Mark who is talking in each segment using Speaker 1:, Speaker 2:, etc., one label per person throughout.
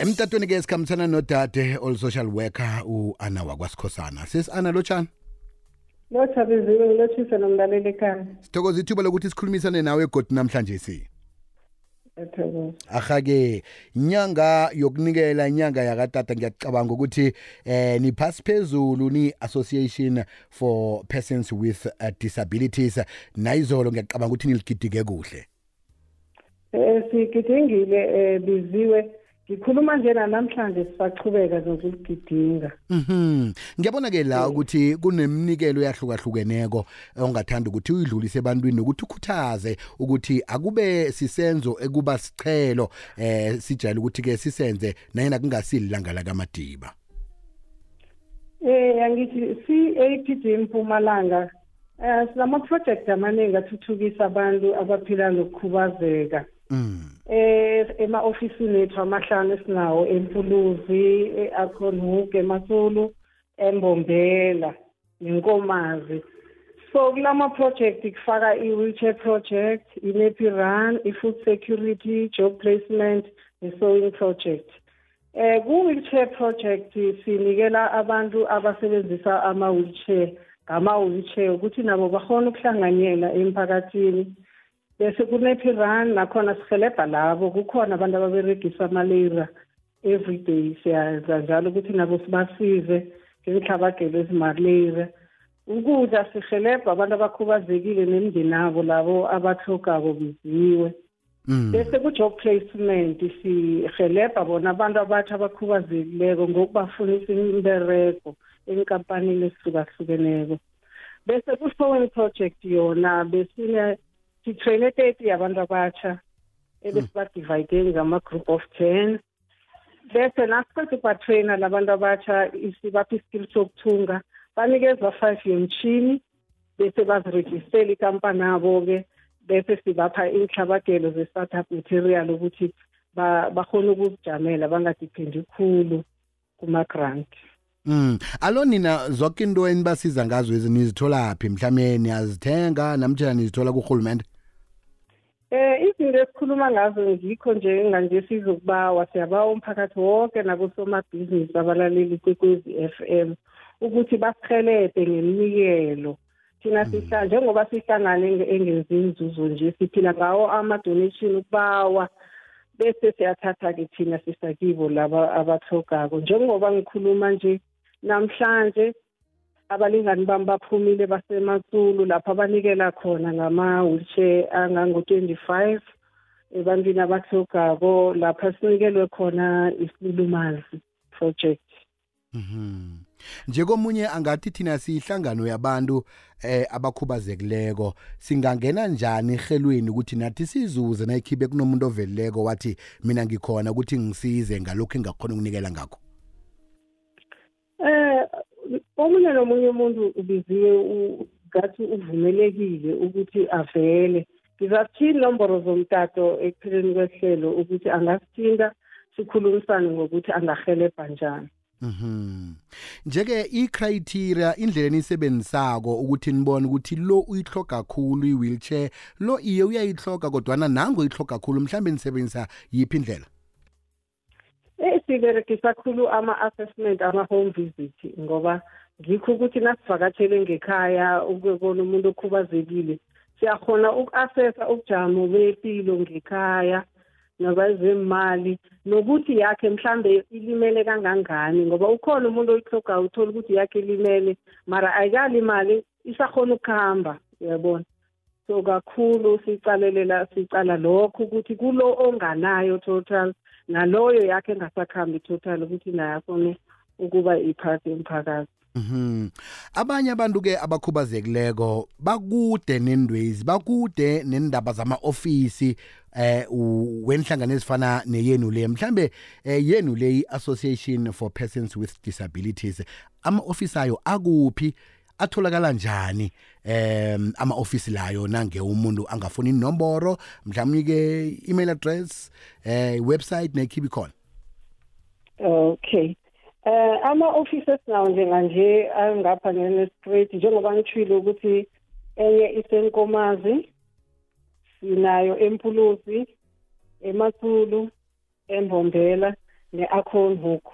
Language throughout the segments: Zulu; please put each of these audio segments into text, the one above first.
Speaker 1: emtatweni ke sikhambisana nodade ol social worker u-ana wakwasikhosana. Sesi ana lotshani
Speaker 2: lothabiziwe ngilotshise nomlaleli ekhaya.
Speaker 1: Sithokoza ithuba lokuthi sikhulumisane nawe godi namhlanje si.
Speaker 2: Ethokoza
Speaker 1: aha-ke inyanga yokunikela inyanga yakatata ngiyacabanga ukuthi eh niphasi phezulu ni-association for persons with uh, disabilities. Nayizolo ngiyacabanga ukuthi niligidike kuhle.
Speaker 2: Um sigidingile um biziwe ngikhuluma njena namhlanje sisachubeka nokuligidinga
Speaker 1: Mhm. Ngiyabona-ke la ukuthi kunemnikelo eyahlukahlukeneko ongathanda ukuthi uyidlulise ebantwini ukuthi ukhuthaze ukuthi akube sisenzo ekuba sichelo eh sijayele ukuthi-ke sisenze nayena kungasililanga lakamadiba.
Speaker 2: um angithi si-apd mpumalanga um sinama-project amaningi athuthukisa abantu abaphila nokukhubazeka. Eh ema-ofisini ethu amahlanu esinawo empuluzi e-akhonhook emasulu embombela nenkomazi. So kulama project kufaka i-wheelchair project i-nappy run i-food security job placement ne-sewing project. Eh ku-wheelchair project sinikela abantu abasebenzisa ama-wheelchair ngama-wheelchair ukuthi nabo bakhona ukuhlanganyela emphakathini. Bese kunepi run nakhona sihelebha labo. Kukhona abantu ababeregisa amaleyra everyday siyayenza njalo ukuthi nabo sibasize ngenhlabagelo ezimaleyra ukudla sihelebha abantu abakhubazekile nemindeni abo labo abahlogako biziwe
Speaker 1: Mm.
Speaker 2: bese ku-job placement sihelebha bona abantu abatsha abakhubazekileko ngokubafunisa imbereko enkampanini ezihlukahlukeneko. Bese ku-sewing project yona besine sitraine thirty yabantu abatsha ebesibadivide ngama-group of ten bese nasiqeda ukubatraina labantu abatsha sibapha iskill sokuthunga banikezwa five yomshini bese bazirejistela ikampani abo-ke bese sibapha inhlabagelo ze-startup material ukuthi bakhona ukuzijamela bangadiphendi khulu kuma-grant
Speaker 1: Mm. Alo nina zonke into enibasiza ngazo ezinizithola phi mhlawumbe niyazithenga namtjana nizithola kurhulumente?
Speaker 2: Eh izinto esikhuluma ngazo ngikho nje nganje sizokubawa siyabawa umphakathi wonke nabosomabhizinisi abalaleli kwekwezi FM ukuthi basihelebhe ngeminikelo. Thina sihla njengoba sihlangane engenzi inzuzo nje siphila ngawo ama-donation ukubawa bese siyathatha-ke thina sisakibo laba abahlogako njengoba ngikhuluma nje namhlanje abalingani bami baphumile basematsulu lapho abanikela khona ngama-wheelchair angango-twenty-five ebantwini abahlogako lapha sinikelwe khona isilulumazi project
Speaker 1: Mhm. Njekomunye angathi thina siyihlangano yabantu eh abakhubazekileko singangena njani ehelweni ukuthi nathi sizuze nayikhibe kunomuntu ovelileko wathi mina ngikhona ukuthi ngisize ngalokho engakhona ukunikela ngakho.
Speaker 2: Eh omunye nomunye umuntu ubiziwe ngathi uvumelekile ukuthi avele ngizathinta inomboro zomtato ekupheleni kwehlelo ukuthi angasithinta sikhulumisane ngokuthi angahelebha njani
Speaker 1: Mhm. Njeke icriteria indlela enisebenzisako ukuthi nibone ukuthi lo uyihloga kakhulu iwheelchair lo iye uyayihloga kodwana nango uyihloga kakhulu mhlambe nisebenzisa yiphi indlela?
Speaker 2: Eh siberegisa kakhulu ama-assessment ama-home visit ngoba ngikho ukuthi nasivakatshele ngekhaya ukubona umuntu okhubazekile siyakhona uku-assessa ubujamo bempilo ngekhaya nabazemali nokuthi yakhe mhlambe ilimele kangangani ngoba ukhona umuntu oyihlogayo uthola ukuthi yakhe ilimele mara ayikalimali isakhona ukuhamba uyabona? So kakhulu sicalelela sicala lokho ukuthi kulo onganayo total naloyo yakhe engasakhambi total ukuthi naye afune ukuba iphathi emphakathi
Speaker 1: Mhm. Abanye abantu ke abakhubazekileko bakude nendwezi, bakude nendaba zama office eh wenhlangano ezifana neyenu le. Mhlambe eh yenu le Association for Persons with Disabilities. Ama office ayo akuphi? atholakala njani em ama office layo nange umuntu angafuni inomboro mhlawumnye ke email address eh website nekhibi khona
Speaker 2: okay Eh ama-offices nawo njenganje angapha nge-straight njengoba ngithile ukuthi enye isenkomazi sinayo empuluzi emathulu embombela ne-akhon hook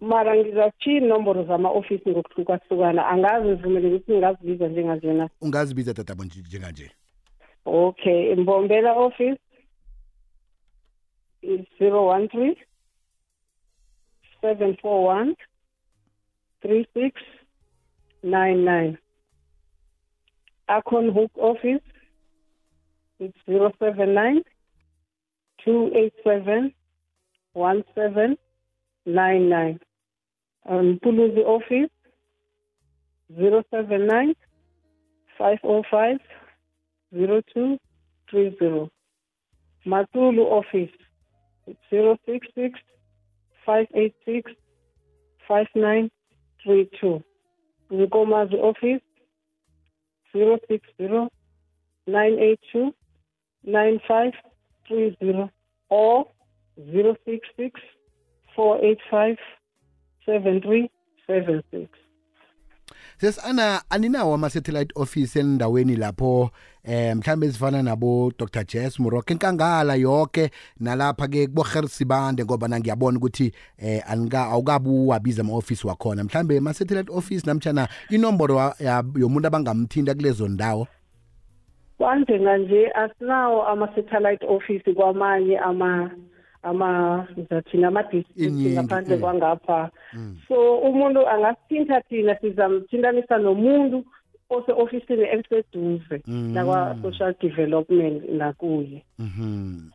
Speaker 2: mara ngizakutshiya inomboro zama-ofisi ngokuhlukahlukana. Angazi ngivumele ukuthi ngingazibiza njenganjena
Speaker 1: ungazibiza tatabo njenganje.
Speaker 2: Okay mbombela office is zero one three. Seven four one three six nine nine Akon Hook office it's zero seven nine two eight seven one seven nine nine um Puluzi office zero seven nine five oh five zero two three zero. Matulu office zero six six five eight six five nine three two. Nkomazi office zero six zero nine eight two nine five three zero or zero six six four eight five seven three seven six.
Speaker 1: Sesana aninawo ama-satellite office endaweni lapho eh mhlambe ezifana nabo Dr. Jess Moroke enkangala yonke nalapha ke kubo Gersibande ngoba ngiyabona ukuthi eh anika awukabu wabiza ama-office wakhona. Mhlambe ama-satellite office namtjana inomboro wa- ya- yomuntu abangamthinta kulezo ndawo?
Speaker 2: Kwanje nje asinawo ama-satellite office kwamanye ama ama ngizathina ama-district
Speaker 1: Iningi,
Speaker 2: ngaphandle
Speaker 1: mm.
Speaker 2: kwangapha so umuntu angasithinta thina sizamthintanisa nomuntu ose-ofisini eliseduze
Speaker 1: Mm.
Speaker 2: lakwa-social development nakuye
Speaker 1: Mhm.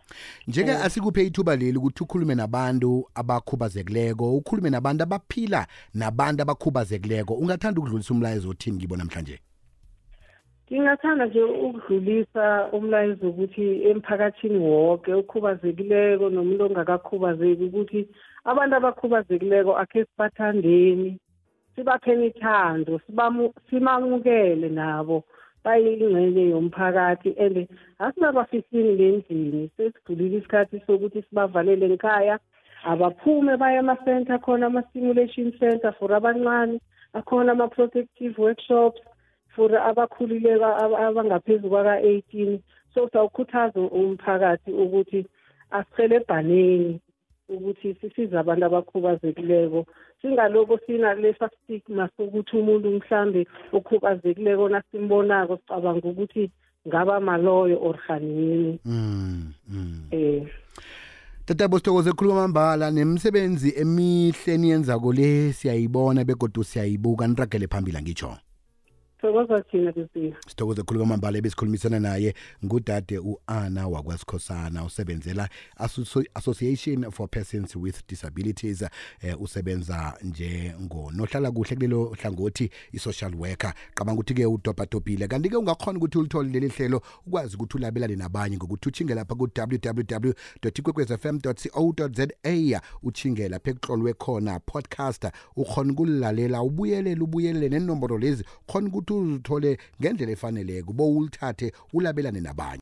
Speaker 1: Njeke asikuphe ithuba leli ukuthi ukhulume nabantu abakhubazekileko, ukhulume nabantu abaphila nabantu abakhubazekileko. Ungathanda ukudlulisa umlayezo othini kibo namhlanje?
Speaker 2: Ngingathanda nje ukudlulisa umlayezo ukuthi emphakathini wonke okhubazekileko nomuntu ongakakhubazeki ukuthi abantu abakhubazekileko akhe sibathandeni sibapheni ithando sibamu- simamukele nabo bayingxenye yomphakathi and asinabafisini ngendlini. Sesidlulile isikhathi sokuthi sibavalele ngikhaya abaphume baye ama-center akhona ama-stimulation center for abancane akhona ama-protective workshops for abakhulileko ab- abangaphezu kwaka-18 so sawukhuthaza umphakathi ukuthi asihelebhaneni ukuthi sisize abantu abakhubazekileko singaloko sinalesa stigma sokuthi umuntu mhlambe okhubazekileko nasimbonako sicabanga ukuthi ngaba maloyo or hanini
Speaker 1: Mm. mm.
Speaker 2: eh
Speaker 1: Tatabo sithokoze khuluma mbala nemisebenzi emihle eniyenzako le siyayibona begodu siyayibuka niragele phambili ngitsho.
Speaker 2: Thokoza thina bisiya
Speaker 1: sithokoze khulu kwamambala ebesikhulumisana naye ngudade u-ana wakwasikhosana usebenzela Asso- association for persons with disabilities eh, usebenza njengonohlala kuhle kulelo hlangothi i-social worker. Qabanga ukuthi-ke udobhadobhile. Kanti-ke ungakhona ukuthi ulithole leli hlelo ukwazi ukuthi ulabelane nabanye ngokuthi uthinge lapha ku-www ikwekwezfm co za uthinge lapha ekuhlolwe khona podcast ukhona ukulilalela ubuyelele ubuyelele nenomboro lezi khona ukuthi uzithole ngendlela efaneleko bo ulithathe ulabelane nabanye.